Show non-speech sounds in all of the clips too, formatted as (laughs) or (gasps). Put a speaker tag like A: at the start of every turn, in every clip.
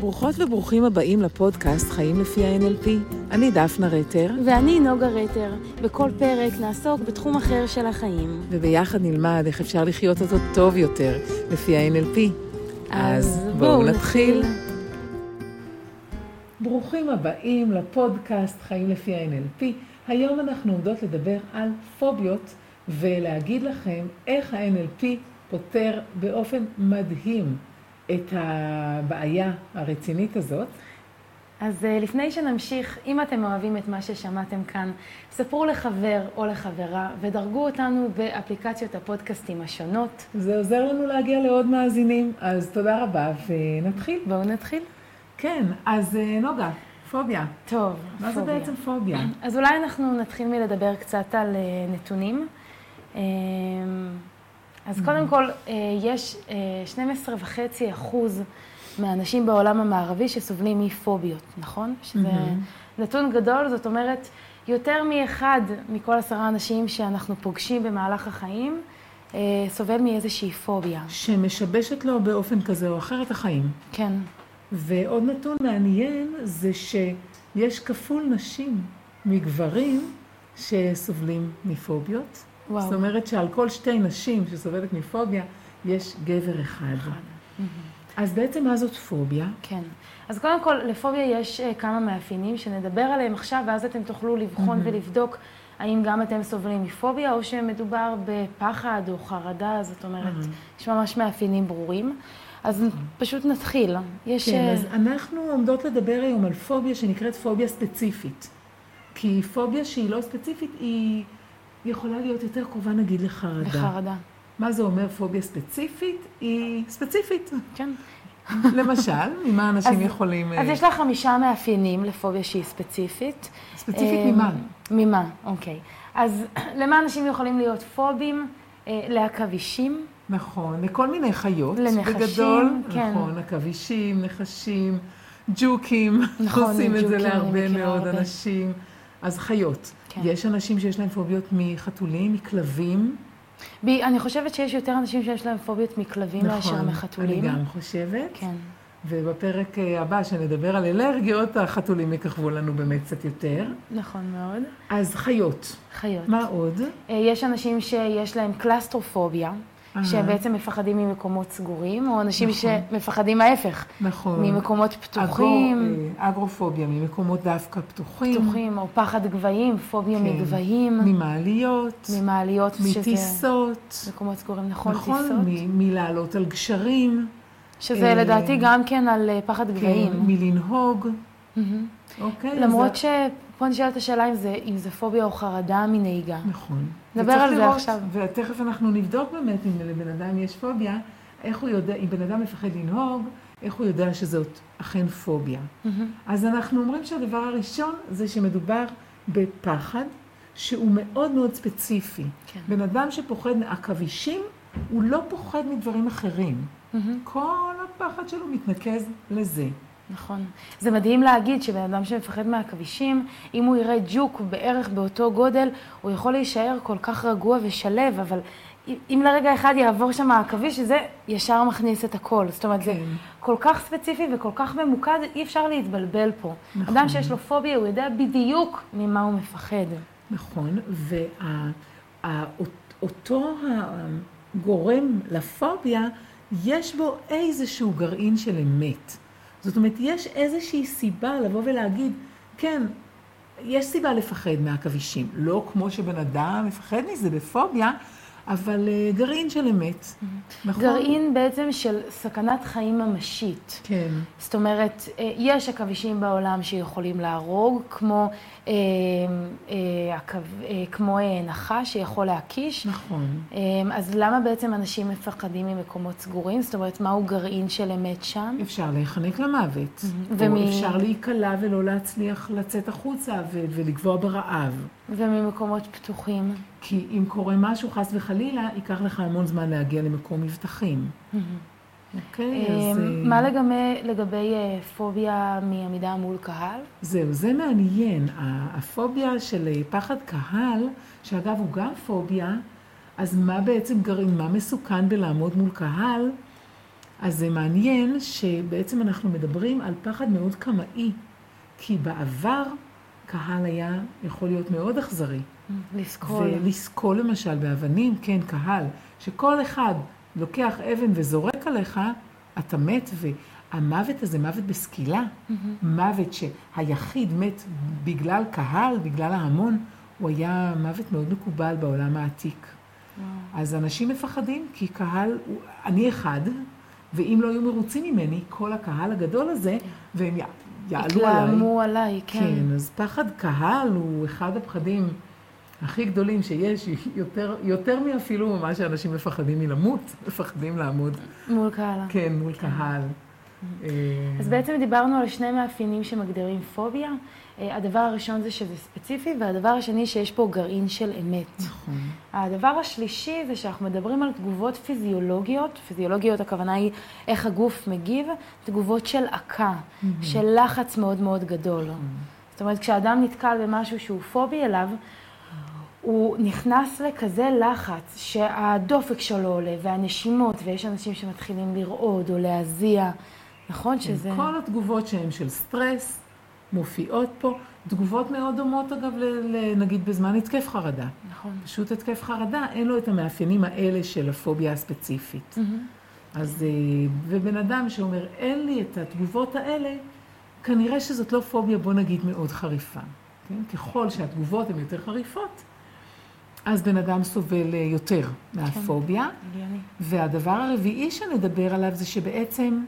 A: ברוכות וברוכים הבאים לפודקאסט חיים לפי ה-NLP. אני דפנה רטר.
B: ואני נוגה רטר. בכל פרק נעסוק בתחום אחר של החיים.
A: וביחד נלמד איך אפשר לחיות אותו טוב יותר לפי ה-NLP. אז בואו נתחיל. ברוכים הבאים לפודקאסט חיים לפי ה-NLP. היום אנחנו עומדות לדבר על פוביות ולהגיד לכם איך ה-NLP פותר באופן מדהים את הבעיה הרצינית הזאת.
B: אז אה, לפני שנמשיך, אם אתם אוהבים את מה ששמעתם כאן, ספרו לחבר או לחברה ודרגו אותנו באפליקציות הפודקאסטים השונות.
A: זה עוזר לנו להגיע לעוד מאזינים, אז תודה רבה ונתחיל.
B: בואו נתחיל.
A: כן, אז אה, נוגה, פוביה.
B: טוב,
A: מה זה בעצם פוביה? (clears throat)
B: אז אולי אנחנו נתחיל מלדבר קצת על אה, נתונים. אז קודם כל, אה, יש 12.5 אה, אחוז מהאנשים בעולם המערבי שסובלים מפוביות, נכון? שזה נתון גדול, זאת אומרת, יותר מאחד מכל עשרה אנשים שאנחנו פוגשים במהלך החיים, אה, סובל מאיזושהי פוביה.
A: שמשבשת לו באופן כזה או אחר את החיים.
B: כן.
A: ועוד נתון מעניין זה שיש כפול נשים מגברים שסובלים מפוביות. וואו. זאת אומרת שעל כל שתי נשים שסובלת מפוביה, יש גבר אחד. אחד. אז בעצם מה זאת פוביה?
B: כן. אז קודם כל, לפוביה יש uh, כמה מאפיינים שנדבר עליהם עכשיו, ואז אתם תוכלו לבחון mm-hmm. ולבדוק האם גם אתם סובלים מפוביה, או שמדובר בפחד או חרדה, זאת אומרת, mm-hmm. יש ממש מאפיינים ברורים. אז mm-hmm. פשוט נתחיל.
A: יש... כן, uh... אז אנחנו עומדות לדבר היום על פוביה שנקראת פוביה ספציפית. כי פוביה שהיא לא ספציפית, היא... היא יכולה להיות יותר קרובה נגיד לחרדה.
B: לחרדה.
A: מה זה אומר פוביה ספציפית? היא ספציפית.
B: כן.
A: למשל, ממה (laughs) אנשים אז, יכולים...
B: אז אה, יש לה חמישה מאפיינים לפוביה שהיא ספציפית.
A: ספציפית ממה? אה,
B: ממה, אוקיי. אז (clears throat) למה אנשים יכולים להיות פובים? אה, לעכבישים.
A: נכון, לכל מיני חיות.
B: לנחשים,
A: בגדול,
B: כן.
A: נכון, עכבישים, נחשים, ג'וקים. נכון, עושים את זה להרבה מאוד הרבה. אנשים. אז חיות. כן. יש אנשים שיש להם פוביות מחתולים, מכלבים.
B: ב, אני חושבת שיש יותר אנשים שיש להם פוביות מכלבים נכון, מאשר מחתולים.
A: נכון, אני גם חושבת.
B: כן.
A: ובפרק אה, הבא, שנדבר על אלרגיות, החתולים יככבו לנו באמת קצת יותר.
B: נכון מאוד.
A: אז חיות.
B: חיות.
A: מה עוד?
B: אה, יש אנשים שיש להם קלסטרופוביה. שהם בעצם מפחדים ממקומות סגורים, או אנשים נכון. שמפחדים ההפך.
A: נכון.
B: ממקומות פתוחים.
A: אגרו, אה, אגרופוביה, ממקומות דווקא פתוחים.
B: פתוחים, או פחד גבהים, פוביה כן. מגבהים.
A: ממעליות.
B: ממעליות,
A: מטיסות.
B: שזה... מקומות סגורים, נכון,
A: נכון טיסות. נכון, מלעלות על גשרים.
B: שזה אה, לדעתי גם כן על אה, פחד כן, גבהים.
A: מלנהוג. Mm-hmm. אוקיי.
B: למרות אז... ש... פה נשאלת השאלה אם זה, אם זה פוביה או חרדה מנהיגה.
A: נכון.
B: נדבר על זה עכשיו.
A: ותכף אנחנו נבדוק באמת אם לבן אדם יש פוביה, איך הוא יודע, אם בן אדם מפחד לנהוג, איך הוא יודע שזאת אכן פוביה. Mm-hmm. אז אנחנו אומרים שהדבר הראשון זה שמדובר בפחד שהוא מאוד מאוד ספציפי. כן. בן אדם שפוחד מעכבישים, הוא לא פוחד מדברים אחרים. Mm-hmm. כל הפחד שלו מתנקז לזה.
B: נכון. זה מדהים להגיד שבן אדם שמפחד מהכבישים, אם הוא יראה ג'וק בערך באותו גודל, הוא יכול להישאר כל כך רגוע ושלב, אבל אם לרגע אחד יעבור שם העכביש, זה ישר מכניס את הכל. זאת אומרת, כן. זה כל כך ספציפי וכל כך ממוקד, אי אפשר להתבלבל פה. נכון. אדם שיש לו פוביה, הוא יודע בדיוק ממה הוא מפחד.
A: נכון, ואותו הגורם לפוביה, יש בו איזשהו גרעין של אמת. זאת אומרת, יש איזושהי סיבה לבוא ולהגיד, כן, יש סיבה לפחד מהעכבישים. לא כמו שבן אדם מפחד מזה בפוביה, אבל uh, גרעין של אמת,
B: mm-hmm. נכון? גרעין בעצם של סכנת חיים ממשית.
A: כן.
B: זאת אומרת, uh, יש עכבישים בעולם שיכולים להרוג, כמו, uh, כמו נחש שיכול להקיש.
A: נכון.
B: אז למה בעצם אנשים מפחדים ממקומות סגורים? זאת אומרת, מהו גרעין של אמת שם?
A: אפשר להיחנק למוות. Mm-hmm. ומי... או אפשר להיקלע ולא להצליח לצאת החוצה ו- ולגבוע ברעב.
B: וממקומות פתוחים.
A: כי אם קורה משהו, חס וחלילה, ייקח לך המון זמן להגיע למקום מבטחים.
B: אוקיי, אז... מה אה, לגבי, לגבי אה, פוביה מעמידה מול קהל?
A: זהו, זה מעניין. הפוביה של אה, פחד קהל, שאגב הוא גם פוביה, אז מה בעצם גרעין, מה מסוכן בלעמוד מול קהל? אז זה מעניין שבעצם אנחנו מדברים על פחד מאוד קמאי, כי בעבר קהל היה יכול להיות מאוד אכזרי.
B: לסקול.
A: ולסקול למשל באבנים, כן, קהל, שכל אחד לוקח אבן וזורק עליך, אתה מת, והמוות הזה, מוות בסקילה, מוות שהיחיד מת בגלל קהל, בגלל ההמון, הוא היה מוות מאוד מקובל בעולם העתיק. אז אנשים מפחדים, כי קהל, אני אחד, ואם לא היו מרוצים ממני, כל הקהל הגדול הזה, והם י- יעלו עליי.
B: התלהמו עליי, כן.
A: כן, אז פחד קהל הוא אחד הפחדים הכי גדולים שיש, יותר, יותר מאפילו ממה שאנשים מפחדים מלמות, מפחדים לעמוד,
B: מול קהל.
A: כן, מול קהל. אה,
B: אז בעצם דיברנו על שני מאפיינים שמגדירים פוביה. אה, הדבר הראשון זה שזה ספציפי, והדבר השני שיש פה גרעין של אמת.
A: נכון.
B: הדבר השלישי זה שאנחנו מדברים על תגובות פיזיולוגיות, פיזיולוגיות הכוונה היא איך הגוף מגיב, תגובות של עקה, של לחץ מאוד מאוד גדול. זאת אומרת, כשאדם נתקל במשהו שהוא פובי אליו, הוא נכנס לכזה לחץ שהדופק שלו עולה והנשימות, ויש אנשים שמתחילים לרעוד או להזיע, נכון שזה...
A: כל התגובות שהן של סטרס מופיעות פה, תגובות מאוד דומות אגב, נגיד בזמן התקף חרדה.
B: נכון.
A: פשוט התקף חרדה, אין לו את המאפיינים האלה של הפוביה הספציפית. אז, אה, ובן אדם שאומר, אין לי את התגובות האלה, כנראה שזאת לא פוביה, בוא נגיד, מאוד חריפה. כן? ככל שהתגובות הן יותר חריפות, אז בן אדם סובל אה, יותר מהפוביה.
B: הגיוני.
A: והדבר הרביעי שנדבר עליו זה שבעצם,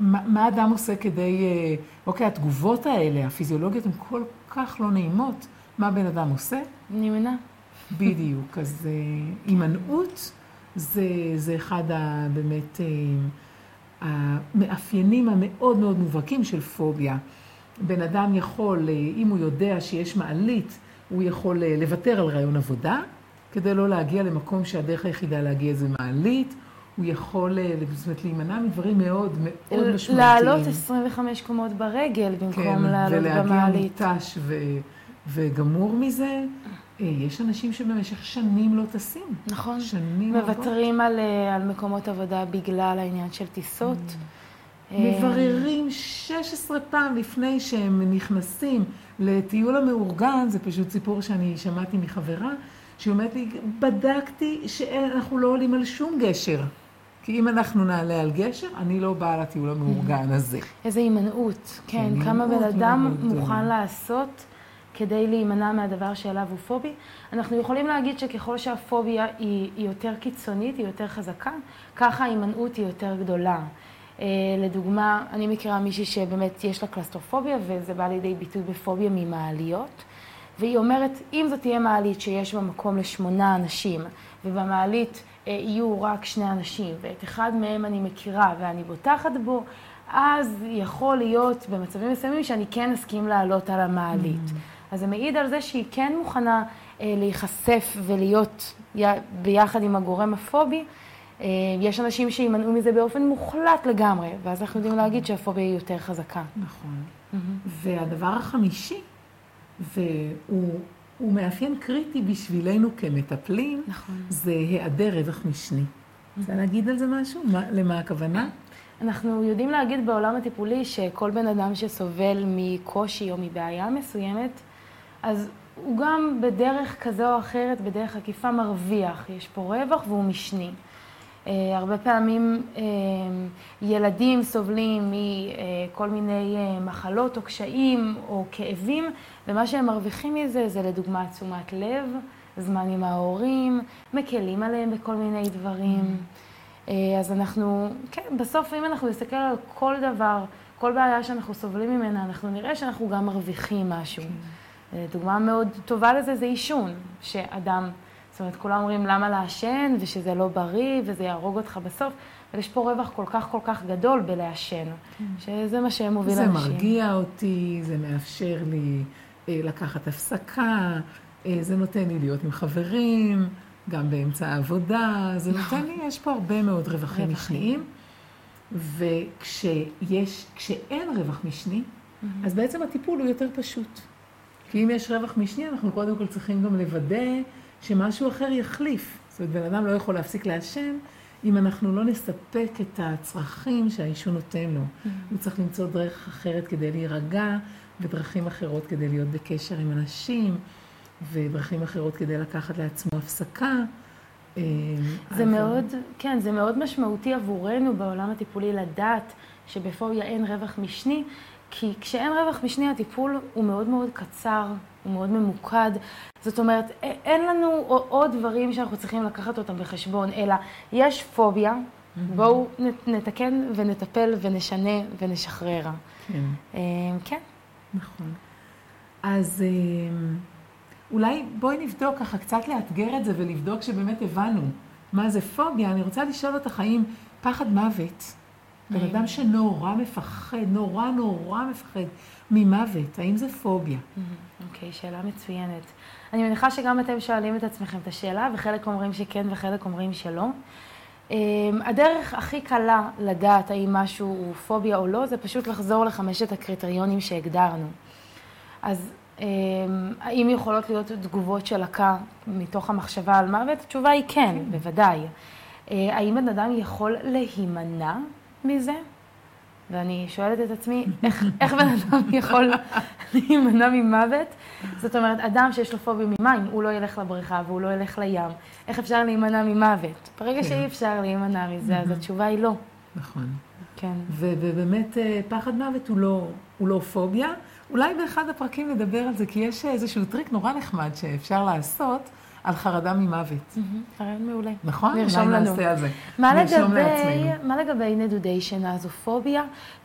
A: מה, מה אדם עושה כדי, אה, אוקיי, התגובות האלה, הפיזיולוגיות, הן כל כך לא נעימות. מה בן אדם עושה?
B: נמנע.
A: בדיוק. אז אה, הימנעות זה, זה אחד ה, באמת אה, המאפיינים המאוד מאוד מובהקים של פוביה. בן אדם יכול, אם הוא יודע שיש מעלית, הוא יכול לוותר על רעיון עבודה, כדי לא להגיע למקום שהדרך היחידה להגיע זה מעלית. הוא יכול, אה, זאת אומרת, להימנע מדברים מאוד מאוד משמעותיים.
B: לעלות 25 קומות ברגל במקום
A: כן,
B: לעלות
A: ולהגיע
B: במעלית.
A: מותש ו, וגמור מזה. אה, יש אנשים שבמשך שנים לא טסים.
B: נכון.
A: שנים.
B: מוותרים על, אה, על מקומות עבודה בגלל העניין של טיסות.
A: Mm. מבררים 16 פעם לפני שהם נכנסים לטיול המאורגן, זה פשוט סיפור שאני שמעתי מחברה, שהיא אומרת לי, בדקתי שאנחנו לא עולים על שום גשר. כי אם אנחנו נעלה על גשר, אני לא באה לטיול המאורגן הזה.
B: איזו הימנעות, כן,
A: כן,
B: כמה בן אדם. מוכן לעשות כדי להימנע מהדבר שאליו הוא פובי. אנחנו יכולים להגיד שככל שהפוביה היא, היא יותר קיצונית, היא יותר חזקה, ככה ההימנעות היא יותר גדולה. אה, לדוגמה, אני מכירה מישהי שבאמת יש לה קלסטרופוביה, וזה בא לידי ביטוי בפוביה ממעליות. והיא אומרת, אם זאת תהיה מעלית שיש בה מקום לשמונה אנשים, ובמעלית יהיו רק שני אנשים, ואת אחד מהם אני מכירה ואני בוטחת בו, אז יכול להיות במצבים מסוימים שאני כן אסכים לעלות על המעלית. אז זה מעיד על זה שהיא כן מוכנה אה, להיחשף ולהיות י- ביחד עם הגורם הפובי. אה, יש אנשים שימנעו מזה באופן מוחלט לגמרי, ואז אנחנו יודעים להגיד שהפוביה היא יותר חזקה.
A: נכון. והדבר החמישי, והוא הוא מאפיין קריטי בשבילנו כמטפלים,
B: נכון.
A: זה היעדר רווח משני. רוצה להגיד על זה משהו? מה, למה הכוונה?
B: אנחנו יודעים להגיד בעולם הטיפולי שכל בן אדם שסובל מקושי או מבעיה מסוימת, אז הוא גם בדרך כזו או אחרת, בדרך עקיפה, מרוויח. יש פה רווח והוא משני. Uh, הרבה פעמים uh, ילדים סובלים מכל מיני uh, מחלות או קשיים או כאבים, ומה שהם מרוויחים מזה זה לדוגמה תשומת לב, זמן עם ההורים, מקלים עליהם בכל מיני דברים. Uh, אז אנחנו, כן, בסוף אם אנחנו נסתכל על כל דבר, כל בעיה שאנחנו סובלים ממנה, אנחנו נראה שאנחנו גם מרוויחים משהו. אה, דוגמה מאוד טובה לזה זה עישון, שאדם, זאת אומרת, כולם אומרים למה לעשן, ושזה לא בריא, וזה יהרוג אותך בסוף, אבל יש פה רווח כל כך כל כך גדול בלעשן, שזה מה שמוביל
A: זה
B: אנשים.
A: מרגיע אותי, זה מאפשר לי אה, לקחת הפסקה, אה, זה נותן לי להיות עם חברים, גם באמצע העבודה, זה נותן לי, יש פה הרבה מאוד רווחים
B: רווחים.
A: משניים. וכשיש, כשאין רווח משני, אז בעצם הטיפול הוא יותר פשוט. כי אם יש רווח משני, אנחנו קודם כל צריכים גם לוודא שמשהו אחר יחליף. זאת אומרת, בן אדם לא יכול להפסיק לעשן, אם אנחנו לא נספק את הצרכים שהעישון נותן לו. הוא צריך למצוא דרך אחרת כדי להירגע, ודרכים אחרות כדי להיות בקשר עם אנשים, ודרכים אחרות כדי לקחת לעצמו הפסקה.
B: אה, זה אבל... מאוד, כן, זה מאוד משמעותי עבורנו בעולם הטיפולי לדעת שבפוביה אין רווח משני, כי כשאין רווח משני הטיפול הוא מאוד מאוד קצר, הוא מאוד ממוקד. זאת אומרת, אין לנו עוד דברים שאנחנו צריכים לקחת אותם בחשבון, אלא יש פוביה. בואו נתקן ונטפל ונשנה ונשחרר. כן. אה, כן.
A: נכון. אז אה, אולי בואי נבדוק ככה, קצת לאתגר את זה ולבדוק שבאמת הבנו מה זה פוביה. אני רוצה לשאול אותך, האם פחד מוות, בן אדם שנורא מפחד, נורא נורא מפחד ממוות, האם זה פוביה?
B: אוקיי, okay, שאלה מצוינת. אני מניחה שגם אתם שואלים את עצמכם את השאלה, וחלק אומרים שכן וחלק אומרים שלא. Um, הדרך הכי קלה לדעת האם משהו הוא פוביה או לא, זה פשוט לחזור לחמשת הקריטריונים שהגדרנו. אז um, האם יכולות להיות תגובות של הקה מתוך המחשבה על מוות? התשובה היא כן, כן. בוודאי. Uh, האם בן אדם יכול להימנע מזה? ואני שואלת את עצמי, איך, איך בן אדם יכול להימנע ממוות? זאת אומרת, אדם שיש לו פוביה ממים, הוא לא ילך לבריכה והוא לא ילך לים. איך אפשר להימנע ממוות? ברגע כן. שאי אפשר להימנע מזה, אז התשובה היא לא.
A: נכון. כן. ובאמת, אה, פחד מוות הוא לא, הוא לא פוביה. אולי באחד הפרקים נדבר על זה, כי יש איזשהו טריק נורא נחמד שאפשר לעשות. על חרדה ממוות.
B: רעיון מעולה.
A: נכון? נרשום לנו. נעשה על זה.
B: מה לגבי, מה לגבי נדודי שינה? זו פוביה?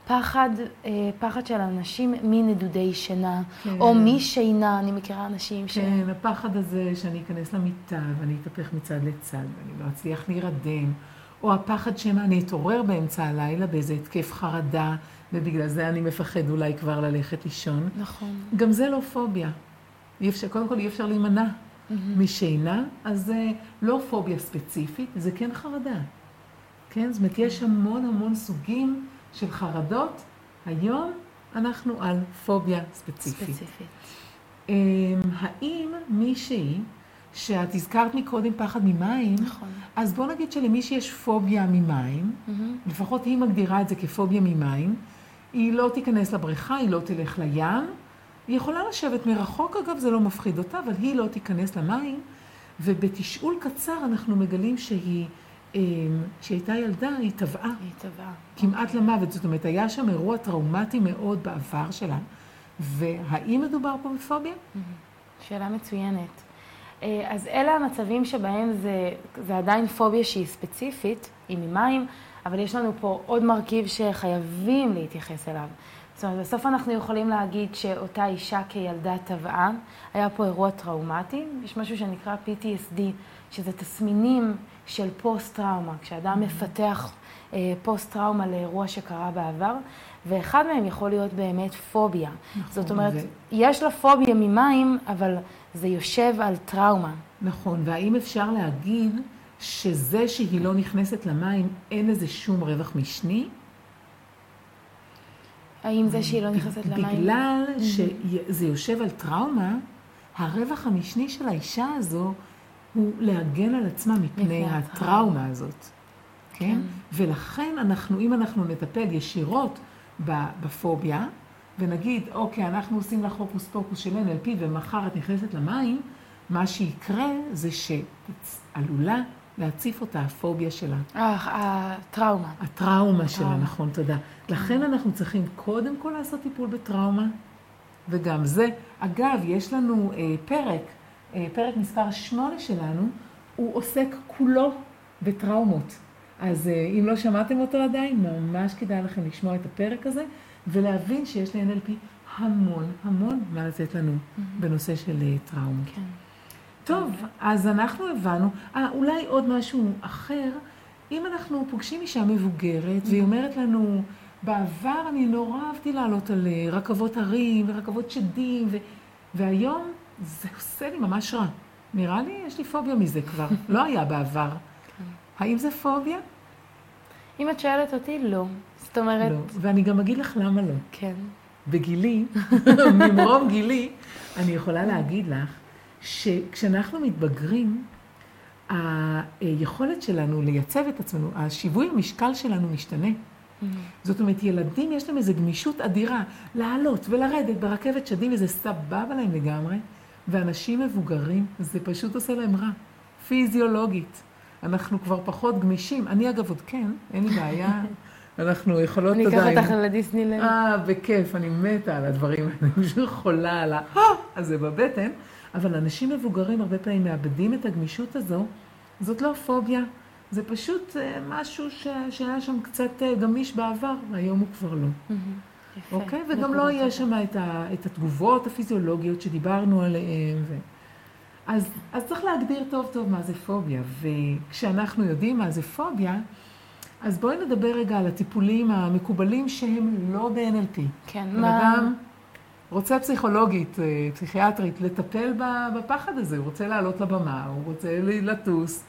B: פחד, אה, פחד של אנשים מנדודי שינה, כן. או משינה, אני מכירה אנשים
A: ש... כן, הפחד הזה שאני אכנס למיטה ואני אתהפך מצד לצד ואני לא אצליח להירדם, או הפחד שמא אני אתעורר באמצע הלילה באיזה התקף חרדה, ובגלל זה אני מפחד אולי כבר ללכת לישון.
B: נכון.
A: גם זה לא פוביה. אי אפשר, קודם כל אי אפשר להימנע. משינה, אז זה לא פוביה ספציפית, זה כן חרדה. כן? זאת אומרת, יש המון המון סוגים של חרדות. היום אנחנו על פוביה ספציפית. ספציפית. אמ, האם מישהי, שאת הזכרת מקודם פחד ממים, נכון. אז בוא נגיד שלמי שיש פוביה ממים, mm-hmm. לפחות היא מגדירה את זה כפוביה ממים, היא לא תיכנס לבריכה, היא לא תלך לים, היא יכולה לשבת מרחוק, אגב, זה לא מפחיד אותה, אבל היא לא תיכנס למים, ובתשאול קצר אנחנו מגלים שהיא, אה, כשהיא הייתה ילדה, היא טבעה.
B: היא טבעה.
A: כמעט למוות. זאת אומרת, היה שם אירוע טראומטי מאוד בעבר שלה. והאם מדובר פה בפוביה?
B: שאלה מצוינת. אה, אז אלה המצבים שבהם זה, זה עדיין פוביה שהיא ספציפית, היא ממים, אבל יש לנו פה עוד מרכיב שחייבים להתייחס אליו. זאת אומרת, בסוף אנחנו יכולים להגיד שאותה אישה כילדה טבעה, היה פה אירוע טראומטי, יש משהו שנקרא PTSD, שזה תסמינים של פוסט-טראומה, כשאדם mm-hmm. מפתח אה, פוסט-טראומה לאירוע שקרה בעבר, ואחד מהם יכול להיות באמת פוביה. נכון. זאת אומרת, ו... יש לה פוביה ממים, אבל זה יושב על טראומה.
A: נכון, והאם אפשר להגיד שזה שהיא לא נכנסת למים, אין לזה שום רווח משני?
B: האם זה שהיא לא נכנסת למים?
A: בגלל שזה יושב על טראומה, הרווח המשני של האישה הזו הוא להגן על עצמה מפני הטראומה הזאת. כן? כן? ולכן אנחנו, אם אנחנו נטפל ישירות בפוביה, ונגיד, אוקיי, אנחנו עושים לך הוקוס פוקוס של NLP ומחר את נכנסת למים, מה שיקרה זה שעלולה להציף אותה, הפוביה שלה.
B: אה, הטראומה.
A: הטראומה שלה, נכון, תודה. לכן אנחנו צריכים קודם כל לעשות טיפול בטראומה, וגם זה. אגב, יש לנו אה, פרק, אה, פרק מספר 8 שלנו, הוא עוסק כולו בטראומות. אז אה, אם לא שמעתם אותו עדיין, ממש כדאי לכם לשמוע את הפרק הזה, ולהבין שיש ל-NLP המון המון מה לתת לנו mm-hmm. בנושא של אה, טראומות. כן. טוב, אז אנחנו הבנו. אה, אולי עוד משהו אחר. אם אנחנו פוגשים אישה מבוגרת, והיא אומרת לנו, בעבר אני נורא אהבתי לעלות על אה, רכבות הרים ורכבות שדים, ו... והיום זה עושה לי ממש רע. נראה לי, יש לי פוביה מזה כבר. (laughs) לא היה בעבר. כן. האם זה פוביה?
B: אם את שואלת אותי, לא. זאת אומרת... לא,
A: ואני גם אגיד לך למה לא.
B: כן.
A: בגילי, (laughs) ממרום גילי, אני יכולה להגיד לך שכשאנחנו מתבגרים, היכולת שלנו לייצב את עצמנו, השיווי המשקל שלנו משתנה. Mm-hmm. זאת אומרת, ילדים יש להם איזו גמישות אדירה לעלות ולרדת ברכבת שדים, וזה סבבה להם לגמרי, ואנשים מבוגרים, זה פשוט עושה להם רע, פיזיולוגית. אנחנו כבר פחות גמישים. אני אגב עוד כן, אין לי בעיה. (laughs) אנחנו יכולות
B: עדיין... אני אקח אותך לדיסנילנד.
A: אה, בכיף, אני מתה על הדברים האלה, אני פשוט חולה על ה... (gasps) הזה בבטן. אבל אנשים מבוגרים הרבה פעמים מאבדים את הגמישות הזו. זאת לא פוביה, זה פשוט אה, משהו ש... שהיה שם קצת אה, גמיש בעבר, והיום הוא כבר לא.
B: יפה.
A: אוקיי? וגם לא יהיה שם את, ה... את התגובות הפיזיולוגיות שדיברנו עליהן. ו... אז, אז צריך להגדיר טוב טוב מה זה פוביה, וכשאנחנו יודעים מה זה פוביה, אז בואי נדבר רגע על הטיפולים המקובלים שהם לא ב-NLP.
B: כן,
A: מה... אדם רוצה פסיכולוגית, אה, פסיכיאטרית, לטפל בפחד הזה, הוא רוצה לעלות לבמה, הוא רוצה לטוס,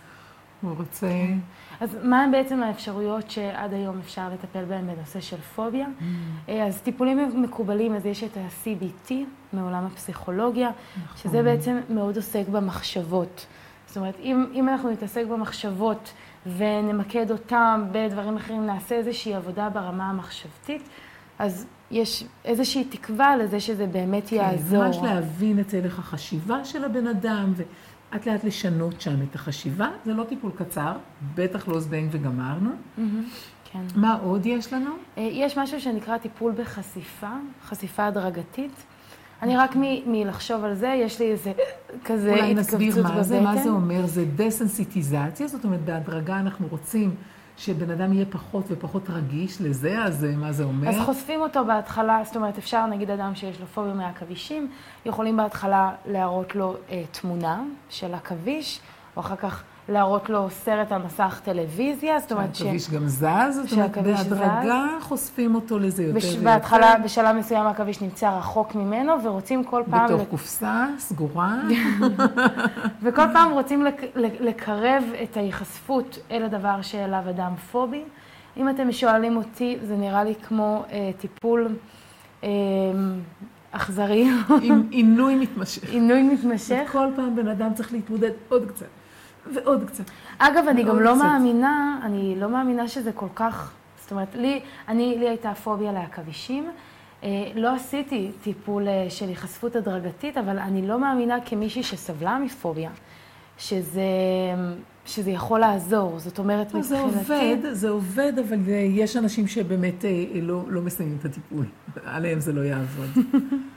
A: הוא רוצה... כן.
B: אז מה בעצם האפשרויות שעד היום אפשר לטפל בהן בנושא של פוביה? Mm. אה, אז טיפולים מקובלים, אז יש את ה-CBT מעולם הפסיכולוגיה, נכון. שזה בעצם מאוד עוסק במחשבות. זאת אומרת, אם, אם אנחנו נתעסק במחשבות ונמקד אותם בדברים אחרים, נעשה איזושהי עבודה ברמה המחשבתית, אז יש איזושהי תקווה לזה שזה באמת כן, יעזור.
A: ממש להבין את הלך החשיבה של הבן אדם, ולאט לאט לשנות שם את החשיבה. זה לא טיפול קצר, בטח לא זבנג וגמרנו.
B: Mm-hmm, כן.
A: מה עוד יש לנו?
B: אה, יש משהו שנקרא טיפול בחשיפה, חשיפה הדרגתית. אני רק מלחשוב על זה, יש לי איזה כזה
A: התכווצות בבטן. אולי נסביר מה זה, מה זה אומר, זה דסנסיטיזציה, זאת אומרת, בהדרגה אנחנו רוצים שבן אדם יהיה פחות ופחות רגיש לזה, אז אה, מה זה אומר?
B: אז חושפים אותו בהתחלה, זאת אומרת, אפשר, נגיד אדם שיש לו פוביה מהעכבישים, יכולים בהתחלה להראות לו אה, תמונה של עכביש, או אחר כך להראות לו סרט על מסך טלוויזיה, זאת אומרת
A: ש... שהעכביש גם זז, זאת אומרת, בהדרגה חושפים אותו לזה יותר ויותר.
B: בהתחלה, בשלב מסוים העכביש נמצא רחוק ממנו, ורוצים כל פעם...
A: בתוך קופסה, סגורה. (laughs)
B: וכל פעם רוצים לקרב את ההיחשפות אל הדבר שאליו אדם פובי. אם אתם שואלים אותי, זה נראה לי כמו אה, טיפול אה, אכזרי.
A: עם עינוי מתמשך.
B: עינוי מתמשך.
A: וכל פעם בן אדם צריך להתמודד עוד קצת. ועוד קצת.
B: אגב, אני גם לא קצת. מאמינה, אני לא מאמינה שזה כל כך, זאת אומרת, לי, אני, לי הייתה פוביה לעכבישים. אה, לא עשיתי טיפול אה, של היחשפות הדרגתית, אבל אני לא מאמינה כמישהי שסבלה מפוביה, שזה, שזה יכול לעזור. זאת אומרת,
A: מבחינתי... זה עובד, זה עובד, אבל יש אנשים שבאמת אה, לא, לא מסיימים את הטיפול. (laughs) עליהם זה לא יעבוד. (laughs)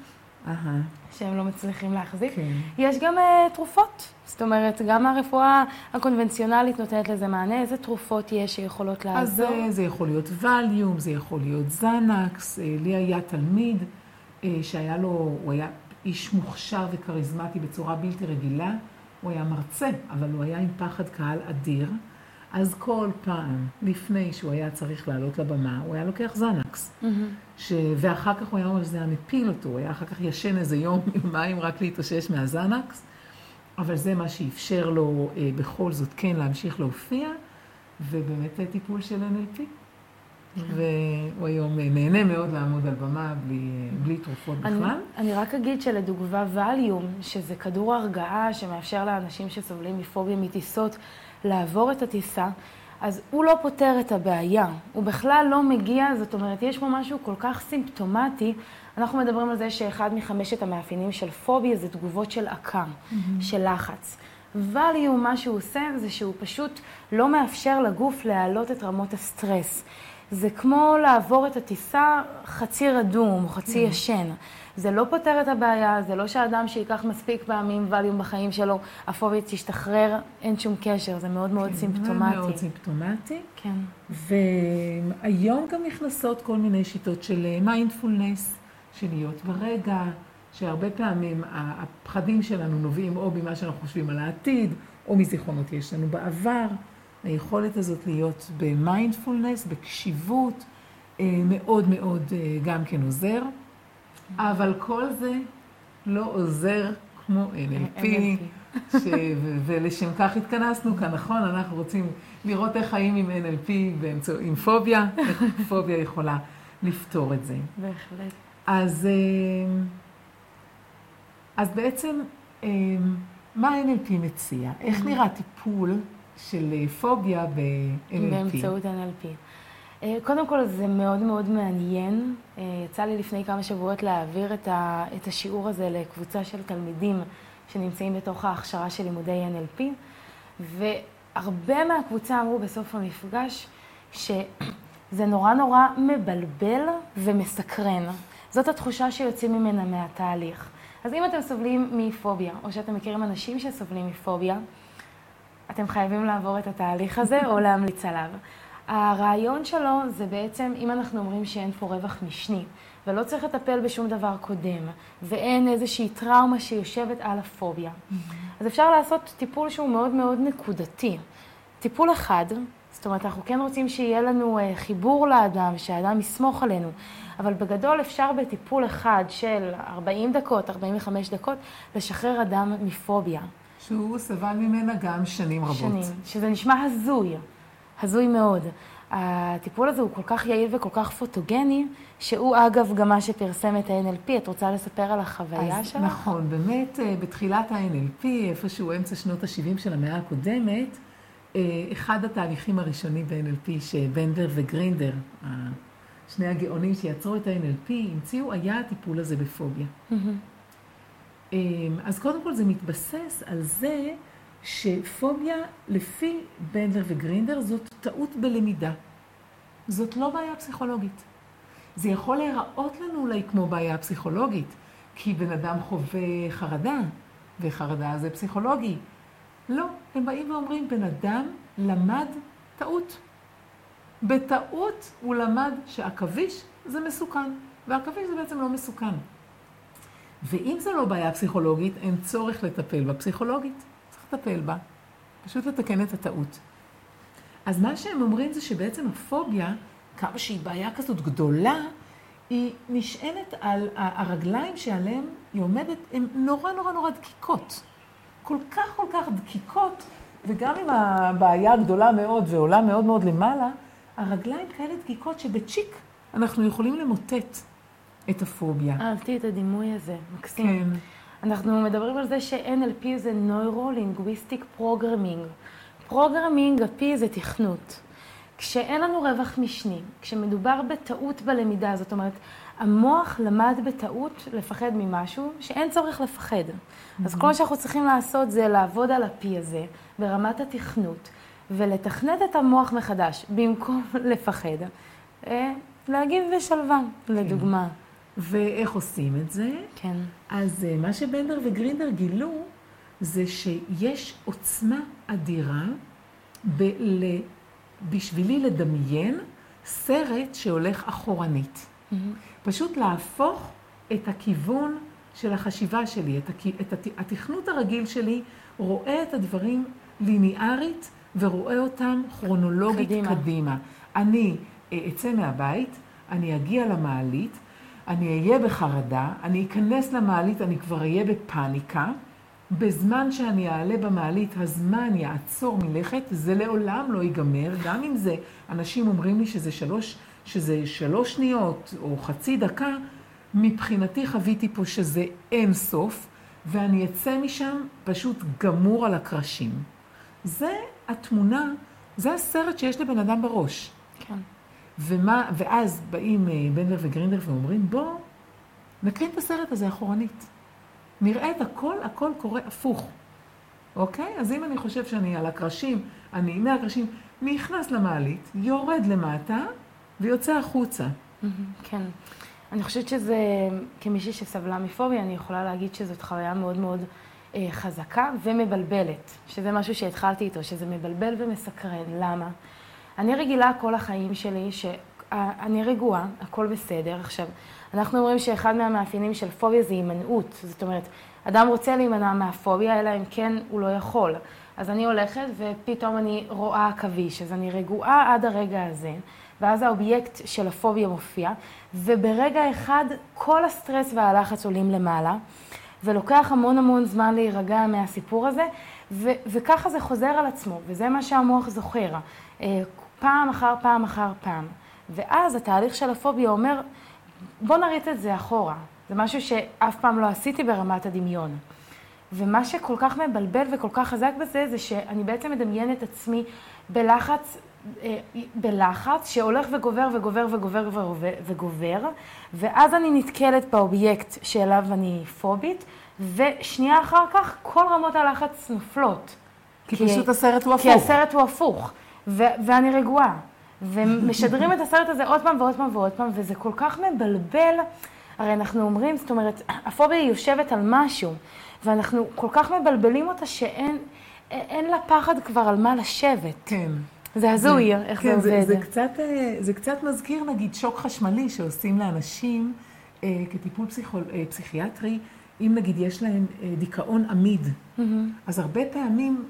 B: שהם לא מצליחים להחזיק.
A: כן.
B: יש גם uh, תרופות, זאת אומרת, גם הרפואה הקונבנציונלית נותנת לזה מענה, איזה תרופות יש שיכולות לעזור?
A: אז זה, אה, זה יכול להיות ווליום, זה יכול להיות זנקס, אה, לי היה תלמיד שהיה לו, הוא היה איש מוכשר וכריזמטי בצורה בלתי רגילה, הוא היה מרצה, אבל הוא היה עם פחד קהל אדיר. אז כל פעם, לפני שהוא היה צריך לעלות לבמה, הוא היה לוקח זנקס. Mm-hmm. ש... ואחר כך הוא היה אומר שזה היה מפיל אותו, הוא היה אחר כך ישן איזה יום, יומיים רק להתאושש מהזנקס, אבל זה מה שאפשר לו אה, בכל זאת כן להמשיך להופיע, ובאמת טיפול של NLP. והוא היום אה, נהנה מאוד לעמוד על במה בלי, אה, בלי תרופות בכלל.
B: אני, אני רק אגיד שלדוגמה ווליום, שזה כדור הרגעה שמאפשר לאנשים שסובלים מפוביה מטיסות לעבור את הטיסה, אז הוא לא פותר את הבעיה, הוא בכלל לא מגיע, זאת אומרת, יש פה משהו כל כך סימפטומטי. אנחנו מדברים על זה שאחד מחמשת המאפיינים של פוביה זה תגובות של עקה, mm-hmm. של לחץ. ווליום, מה שהוא עושה זה שהוא פשוט לא מאפשר לגוף להעלות את רמות הסטרס. זה כמו לעבור את הטיסה חצי רדום חצי mm-hmm. ישן. זה לא פותר את הבעיה, זה לא שאדם שייקח מספיק פעמים ווליום בחיים שלו, הפוביה תשתחרר, אין שום קשר, זה מאוד מאוד כן, סימפטומטי.
A: מאוד סימפטומטי.
B: כן.
A: והיום גם נכנסות כל מיני שיטות של מיינדפולנס, של להיות ברגע, שהרבה פעמים הפחדים שלנו נובעים או ממה שאנחנו חושבים על העתיד, או מזיכרונות יש לנו בעבר. היכולת הזאת להיות במיינדפולנס, בקשיבות, אה, מאוד מאוד אה, גם כן עוזר. אבל כל זה לא עוזר כמו NLP, ש... ולשם כך התכנסנו כאן, נכון? אנחנו רוצים לראות איך חיים עם NLP באמצע... עם פוביה, איך פוביה יכולה לפתור את זה.
B: בהחלט.
A: אז, אה, אז בעצם, אה, מה NLP מציע? איך נראה טיפול של אה, פוביה ב-NLP?
B: באמצעות NLP. אה, קודם כל זה מאוד מאוד מעניין. אה, יצא לי לפני כמה שבועות להעביר את, ה, את השיעור הזה לקבוצה של תלמידים שנמצאים בתוך ההכשרה של לימודי NLP, והרבה מהקבוצה אמרו בסוף המפגש שזה נורא נורא מבלבל ומסקרן. זאת התחושה שיוצאים ממנה מהתהליך. אז אם אתם סובלים מפוביה, או שאתם מכירים אנשים שסובלים מפוביה, אתם חייבים לעבור את התהליך הזה או להמליץ עליו. הרעיון שלו זה בעצם, אם אנחנו אומרים שאין פה רווח משני, ולא צריך לטפל בשום דבר קודם, ואין איזושהי טראומה שיושבת על הפוביה, mm-hmm. אז אפשר לעשות טיפול שהוא מאוד מאוד נקודתי. טיפול אחד, זאת אומרת, אנחנו כן רוצים שיהיה לנו אה, חיבור לאדם, שהאדם יסמוך עלינו, אבל בגדול אפשר בטיפול אחד של 40 דקות, 45 דקות, לשחרר אדם מפוביה.
A: שהוא סבל ממנה גם שנים רבות.
B: שנים, שזה נשמע הזוי. הזוי מאוד. הטיפול הזה הוא כל כך יעיל וכל כך פוטוגני, שהוא אגב גם מה שפרסם את ה-NLP. את רוצה לספר על החוויה שלך?
A: נכון, באמת אה, בתחילת ה-NLP, איפשהו אמצע שנות ה-70 של המאה הקודמת, אה, אחד התהליכים הראשונים ב-NLP שבנדר וגרינדר, שני הגאונים שיצרו את ה-NLP, המציאו, היה הטיפול הזה בפוביה. Mm-hmm. אז קודם כל זה מתבסס על זה שפוביה, לפי בנדלר וגרינדר, זאת טעות בלמידה. זאת לא בעיה פסיכולוגית. זה יכול להיראות לנו אולי כמו בעיה פסיכולוגית, כי בן אדם חווה חרדה, וחרדה זה פסיכולוגי. לא, הם באים ואומרים, בן אדם למד טעות. בטעות הוא למד שעכביש זה מסוכן, ועכביש זה בעצם לא מסוכן. ואם זו לא בעיה פסיכולוגית, אין צורך לטפל בה פסיכולוגית. לטפל בה, פשוט לתקן את הטעות. אז מה שהם אומרים זה שבעצם הפוביה, כמה שהיא בעיה כזאת גדולה, היא נשענת על הרגליים שעליהן היא עומדת, הן נורא נורא נורא דקיקות. כל כך כל כך דקיקות, וגם אם הבעיה גדולה מאוד ועולה מאוד מאוד למעלה, הרגליים כאלה דקיקות שבצ'יק אנחנו יכולים למוטט את הפוביה.
B: אהבתי את הדימוי הזה, מקסים. כן. אנחנו מדברים על זה ש-NLP זה Neuro-Linguistic Programming. Programming, ה-P זה תכנות. כשאין לנו רווח משני, כשמדובר בטעות בלמידה, זאת אומרת, המוח למד בטעות לפחד ממשהו שאין צורך לפחד. Mm-hmm. אז כל מה שאנחנו צריכים לעשות זה לעבוד על ה-P הזה ברמת התכנות, ולתכנת את המוח מחדש, במקום לפחד. אה, להגיב בשלווה, לדוגמה.
A: ואיך עושים את זה?
B: כן.
A: אז אה, מה שבנדר וגרינדר גילו, זה שיש עוצמה אדירה ב- ל- בשבילי לדמיין סרט שהולך אחורנית. Mm-hmm. פשוט להפוך את הכיוון של החשיבה שלי, את, הכ... את הת... התכנות הרגיל שלי, רואה את הדברים ליניארית ורואה אותם כרונולוגית קדימה. קדימה. אני אה, אצא מהבית, אני אגיע למעלית, אני אהיה בחרדה, אני אכנס למעלית, אני כבר אהיה בפאניקה. בזמן שאני אעלה במעלית, הזמן יעצור מלכת, זה לעולם לא ייגמר, גם אם זה, אנשים אומרים לי שזה שלוש, שזה שלוש שניות או חצי דקה, מבחינתי חוויתי פה שזה אין סוף, ואני אצא משם פשוט גמור על הקרשים. זה התמונה, זה הסרט שיש לבן אדם בראש.
B: כן.
A: ומה, ואז באים אה, בנדר וגרינדר ואומרים, בוא נקרין את הסרט הזה אחורנית. נראה את הכל, הכל קורה הפוך. אוקיי? אז אם אני חושב שאני על הקרשים, אני מהקרשים, נכנס למעלית, יורד למטה ויוצא החוצה.
B: כן. אני חושבת שזה, כמישהי שסבלה מפוביה, אני יכולה להגיד שזאת חוויה מאוד מאוד אה, חזקה ומבלבלת, שזה משהו שהתחלתי איתו, שזה מבלבל ומסקרן. למה? אני רגילה כל החיים שלי שאני רגועה, הכל בסדר. עכשיו, אנחנו אומרים שאחד מהמאפיינים של פוביה זה הימנעות. זאת אומרת, אדם רוצה להימנע מהפוביה, אלא אם כן הוא לא יכול. אז אני הולכת ופתאום אני רואה עכביש, אז אני רגועה עד הרגע הזה, ואז האובייקט של הפוביה מופיע, וברגע אחד כל הסטרס והלחץ עולים למעלה, ולוקח המון המון זמן להירגע מהסיפור הזה, ו- וככה זה חוזר על עצמו, וזה מה שהמוח זוכר. פעם אחר פעם אחר פעם. ואז התהליך של הפוביה אומר, בוא נריץ את זה אחורה. זה משהו שאף פעם לא עשיתי ברמת הדמיון. ומה שכל כך מבלבל וכל כך חזק בזה, זה שאני בעצם מדמיינת את עצמי בלחץ, אה, בלחץ שהולך וגובר וגובר וגובר וגובר, וגובר, ואז אני נתקלת באובייקט שאליו אני פובית, ושנייה אחר כך כל רמות הלחץ נופלות.
A: כי, כי פשוט הסרט הוא הפוך.
B: כי הסרט הוא הפוך, ו- ואני רגועה. ומשדרים את הסרט הזה עוד פעם ועוד פעם ועוד פעם, וזה כל כך מבלבל. הרי אנחנו אומרים, זאת אומרת, הפוביה יושבת על משהו, ואנחנו כל כך מבלבלים אותה שאין אין לה פחד כבר על מה לשבת.
A: כן.
B: זה הזוי, איך
A: כן,
B: זה עובד.
A: זה, זה, קצת, אה, זה קצת מזכיר, נגיד, שוק חשמלי שעושים לאנשים אה, כטיפול פסיכול, אה, פסיכיאטרי, אם נגיד יש להם אה, דיכאון עמיד. Mm-hmm. אז הרבה פעמים,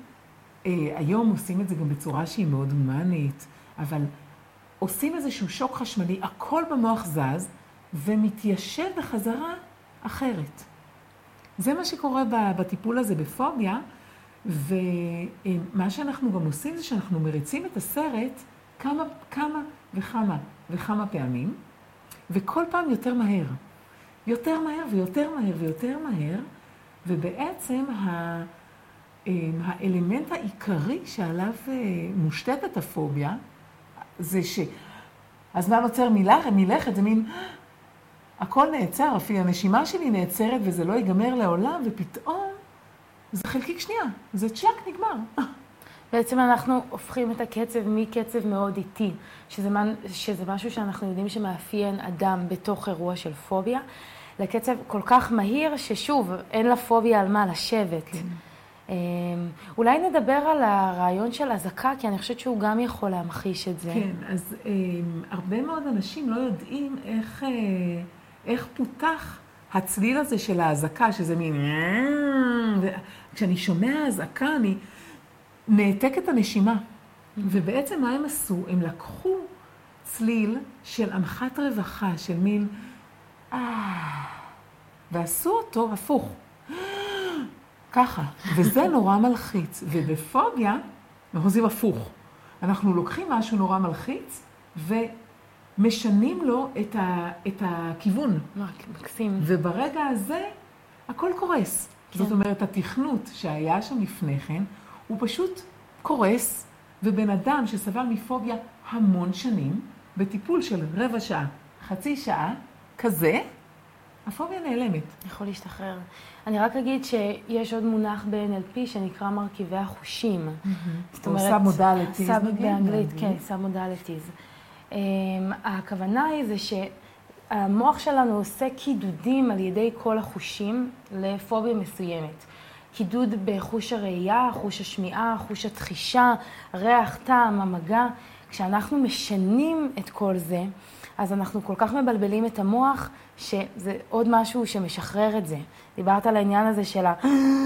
A: היום עושים את זה גם בצורה שהיא מאוד הומנית, אבל עושים איזשהו שוק חשמלי, הכל במוח זז, ומתיישב בחזרה אחרת. זה מה שקורה בטיפול הזה בפוביה, ומה שאנחנו גם עושים זה שאנחנו מריצים את הסרט כמה, כמה וכמה וכמה פעמים, וכל פעם יותר מהר. יותר מהר ויותר מהר ויותר מהר, ובעצם. האלמנט העיקרי שעליו אה, מושתתת הפוביה, זה שהזמן עוצר מלכת, מלכת, זה מין, הכל נעצר, אפילו הנשימה שלי נעצרת וזה לא ייגמר לעולם, ופתאום זה חלקיק שנייה, זה צ'אק, נגמר.
B: בעצם אנחנו הופכים את הקצב מקצב מאוד איטי, שזה, שזה משהו שאנחנו יודעים שמאפיין אדם בתוך אירוע של פוביה, לקצב כל כך מהיר, ששוב, אין לה פוביה על מה לשבת. כן. אמ, אולי נדבר על הרעיון של אזעקה, כי אני חושבת שהוא גם יכול להמחיש את זה.
A: כן, אז אה, הרבה מאוד אנשים לא יודעים איך, אה, איך פותח הצליל הזה של האזעקה, שזה מין... כשאני שומע אזעקה, אני נעתק את הנשימה. ובעצם מה הם עשו? הם לקחו צליל של אנחת רווחה, של מין... אה... ועשו אותו הפוך. ככה, וזה נורא מלחיץ. ובפוביה, אנחנו עושים הפוך. אנחנו לוקחים משהו נורא מלחיץ, ומשנים לו את, ה, את הכיוון.
B: מקסים.
A: וברגע הזה, הכל קורס. כן. זאת אומרת, התכנות שהיה שם לפני כן, הוא פשוט קורס, ובן אדם שסבל מפוביה המון שנים, בטיפול של רבע שעה, חצי שעה, כזה, הפוביה נעלמת.
B: יכול להשתחרר. אני רק אגיד שיש עוד מונח ב-NLP שנקרא מרכיבי החושים.
A: זאת אומרת... או sub-modalities.
B: Sub באנגלית, כן, sub-modalities. אמ, הכוונה היא זה שהמוח שלנו עושה קידודים על ידי כל החושים לפוביה מסוימת. קידוד בחוש הראייה, חוש השמיעה, חוש התחישה, ריח, טעם, המגע. כשאנחנו משנים את כל זה, אז אנחנו כל כך מבלבלים את המוח, שזה עוד משהו שמשחרר את זה. דיברת על העניין הזה של ה...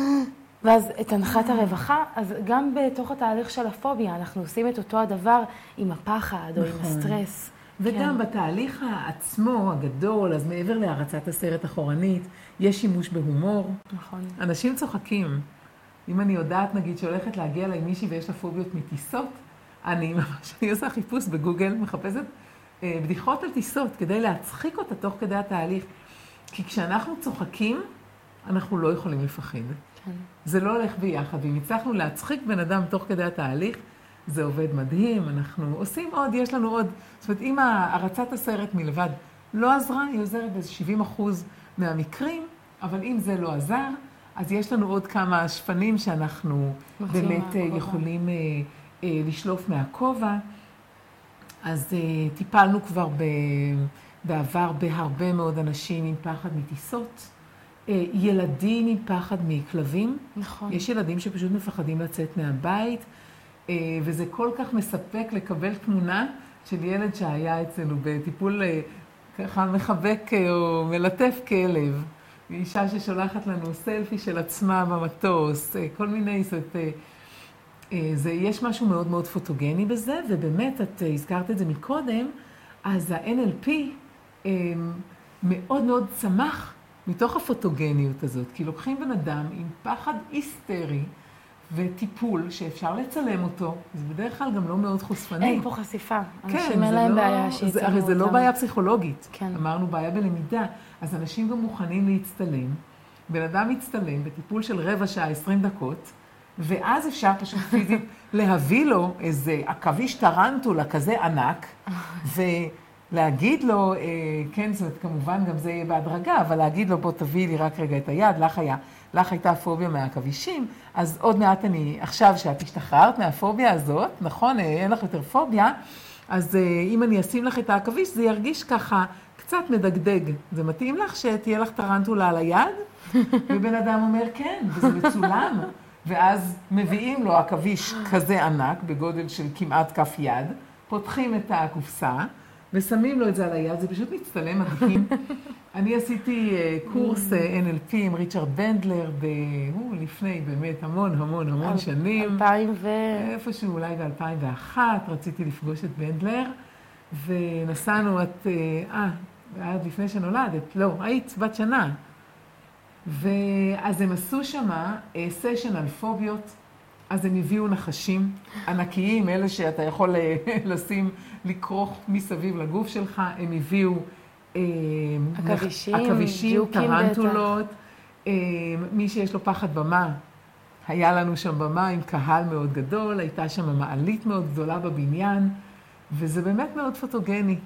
B: (gasps) ואז את הנחת הרווחה, אז גם בתוך התהליך של הפוביה, אנחנו עושים את אותו הדבר עם הפחד או עם נכון. הסטרס.
A: וגם כן. בתהליך עצמו, הגדול, אז מעבר להרצת הסרט אחורנית, יש שימוש בהומור.
B: נכון.
A: אנשים צוחקים. אם אני יודעת, נגיד, שהולכת להגיע אליי מישהי ויש לה פוביות מטיסות, אני ממש, אני עושה חיפוש בגוגל, מחפשת בדיחות על טיסות, כדי להצחיק אותה תוך כדי התהליך. כי כשאנחנו צוחקים, אנחנו לא יכולים לפחד. כן. זה לא הולך ביחד. ואם הצלחנו להצחיק בן אדם תוך כדי התהליך, זה עובד מדהים, אנחנו עושים עוד, יש לנו עוד. זאת אומרת, אם הרצת הסרט מלבד לא עזרה, היא עוזרת ב-70 אחוז מהמקרים, אבל אם זה לא עזר, אז יש לנו עוד כמה שפנים שאנחנו באמת מהכובע. אה, יכולים אה, אה, לשלוף מהכובע. אז uh, טיפלנו כבר ב, בעבר בהרבה מאוד אנשים עם פחד מטיסות. Uh, ילדים עם פחד מכלבים.
B: נכון.
A: יש ילדים שפשוט מפחדים לצאת מהבית, uh, וזה כל כך מספק לקבל תמונה של ילד שהיה אצלנו בטיפול uh, ככה מחבק uh, או מלטף כלב. אישה ששולחת לנו סלפי של עצמה במטוס, כל מיני, זאת אומרת... זה, יש משהו מאוד מאוד פוטוגני בזה, ובאמת, את אה, הזכרת את זה מקודם, אז ה-NLP אה, מאוד מאוד צמח מתוך הפוטוגניות הזאת, כי לוקחים בן אדם עם פחד היסטרי וטיפול שאפשר לצלם אותו, זה בדרך כלל גם לא מאוד חושפני.
B: אין פה חשיפה, כן, אנשים אין להם לא, בעיה שיצלמו אותם.
A: הרי זה לא בעיה פסיכולוגית, כן. אמרנו בעיה בלמידה, אז אנשים גם מוכנים להצטלם. בן אדם מצטלם בטיפול של רבע שעה, 20 דקות, ואז אפשר פשוט פיזית להביא לו איזה עכביש טרנטולה כזה ענק, ולהגיד לו, אה, כן, זאת אומרת, כמובן גם זה יהיה בהדרגה, אבל להגיד לו, בוא תביאי לי רק רגע את היד, לך היה, לך הייתה פוביה מהעכבישים, אז עוד מעט אני, עכשיו שאת השתחררת מהפוביה הזאת, נכון, אה, אין לך יותר פוביה, אז אה, אם אני אשים לך את העכביש, זה ירגיש ככה קצת מדגדג. זה מתאים לך שתהיה לך טרנטולה על היד? ובן אדם אומר, כן, וזה מצולם. ואז מביאים לו עכביש כזה ענק, בגודל של כמעט כף יד, פותחים את הקופסה ושמים לו את זה על היד, זה פשוט מצטלם מדהים. (laughs) אני עשיתי אה, קורס אה, NLP עם ריצ'רד בנדלר, ב... הוא לפני באמת המון המון המון שנים.
B: 2000 ו...
A: איפשהו אולי ב-2001, רציתי לפגוש את בנדלר, ונסענו, את... אה, אה לפני שנולדת, לא, היית בת שנה. ואז הם עשו שם סשן על פוביות, אז הם הביאו נחשים ענקיים, אלה שאתה יכול אה, (laughs) לשים, לכרוך מסביב לגוף שלך, הם הביאו
B: אה, עכבישים,
A: עכבישים טרנטולות, אה, מי שיש לו פחד במה, היה לנו שם במה עם קהל מאוד גדול, הייתה שם מעלית מאוד גדולה בבניין, וזה באמת מאוד פוטוגני.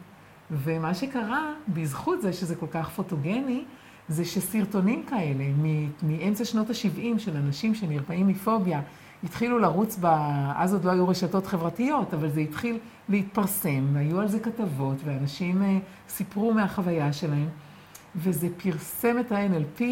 A: ומה שקרה, בזכות זה שזה כל כך פוטוגני, זה שסרטונים כאלה מאמצע שנות ה-70 של אנשים שנרפאים מפוביה, התחילו לרוץ, ב... אז עוד לא היו רשתות חברתיות, אבל זה התחיל להתפרסם, והיו על זה כתבות, ואנשים uh, סיפרו מהחוויה שלהם, וזה פרסם את ה-NLP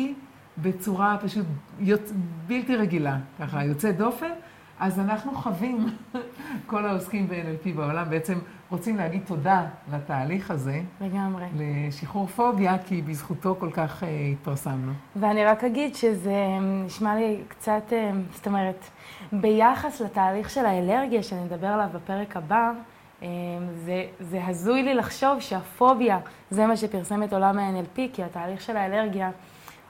A: בצורה פשוט יוצ... בלתי רגילה, ככה, יוצאת דופן. אז אנחנו חווים, (laughs) כל העוסקים ב-NLP בעולם בעצם רוצים להגיד תודה לתהליך הזה.
B: לגמרי.
A: לשחרור פוביה, כי בזכותו כל כך uh, התפרסמנו.
B: ואני רק אגיד שזה נשמע לי קצת, uh, זאת אומרת, ביחס לתהליך של האלרגיה, שנדבר עליו בפרק הבא, uh, זה, זה הזוי לי לחשוב שהפוביה זה מה שפרסם את עולם ה-NLP, כי התהליך של האלרגיה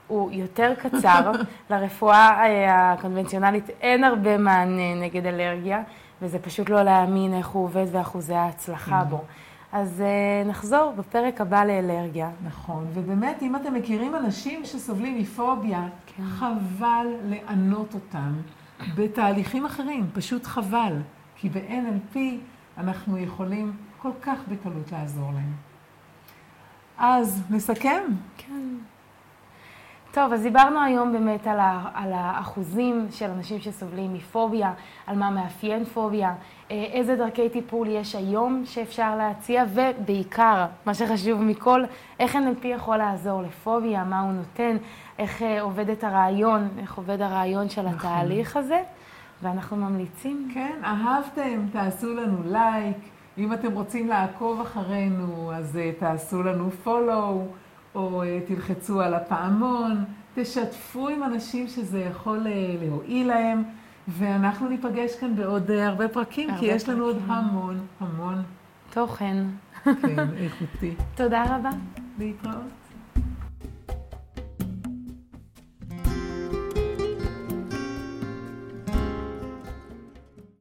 B: הוא יותר קצר. (laughs) לרפואה הקונבנציונלית אין הרבה מענה נגד אלרגיה. וזה פשוט לא להאמין איך הוא עובד ואחוזי ההצלחה בו. אז uh, נחזור בפרק הבא לאלרגיה.
A: נכון, ובאמת, אם אתם מכירים אנשים שסובלים מפוביה, כן. חבל לענות אותם בתהליכים אחרים, פשוט חבל. כי ב-NLP אנחנו יכולים כל כך בקלות לעזור להם. אז נסכם?
B: כן. טוב, אז דיברנו היום באמת על, ה, על האחוזים של אנשים שסובלים מפוביה, על מה מאפיין פוביה, אה, איזה דרכי טיפול יש היום שאפשר להציע, ובעיקר, מה שחשוב מכל, איך NLP יכול לעזור לפוביה, מה הוא נותן, איך אה, עובד את הרעיון, איך עובד הרעיון של נכון. התהליך הזה, ואנחנו ממליצים.
A: כן, אהבתם, תעשו לנו לייק. אם אתם רוצים לעקוב אחרינו, אז uh, תעשו לנו follow. או אה, תלחצו על הפעמון, תשתפו עם אנשים שזה יכול אה, להועיל להם, ואנחנו ניפגש כאן בעוד אה, הרבה פרקים, הרבה כי יש לנו פרקים. עוד המון, המון
B: תוכן.
A: כן, איכותי. (laughs)
B: תודה רבה.
A: להתראות.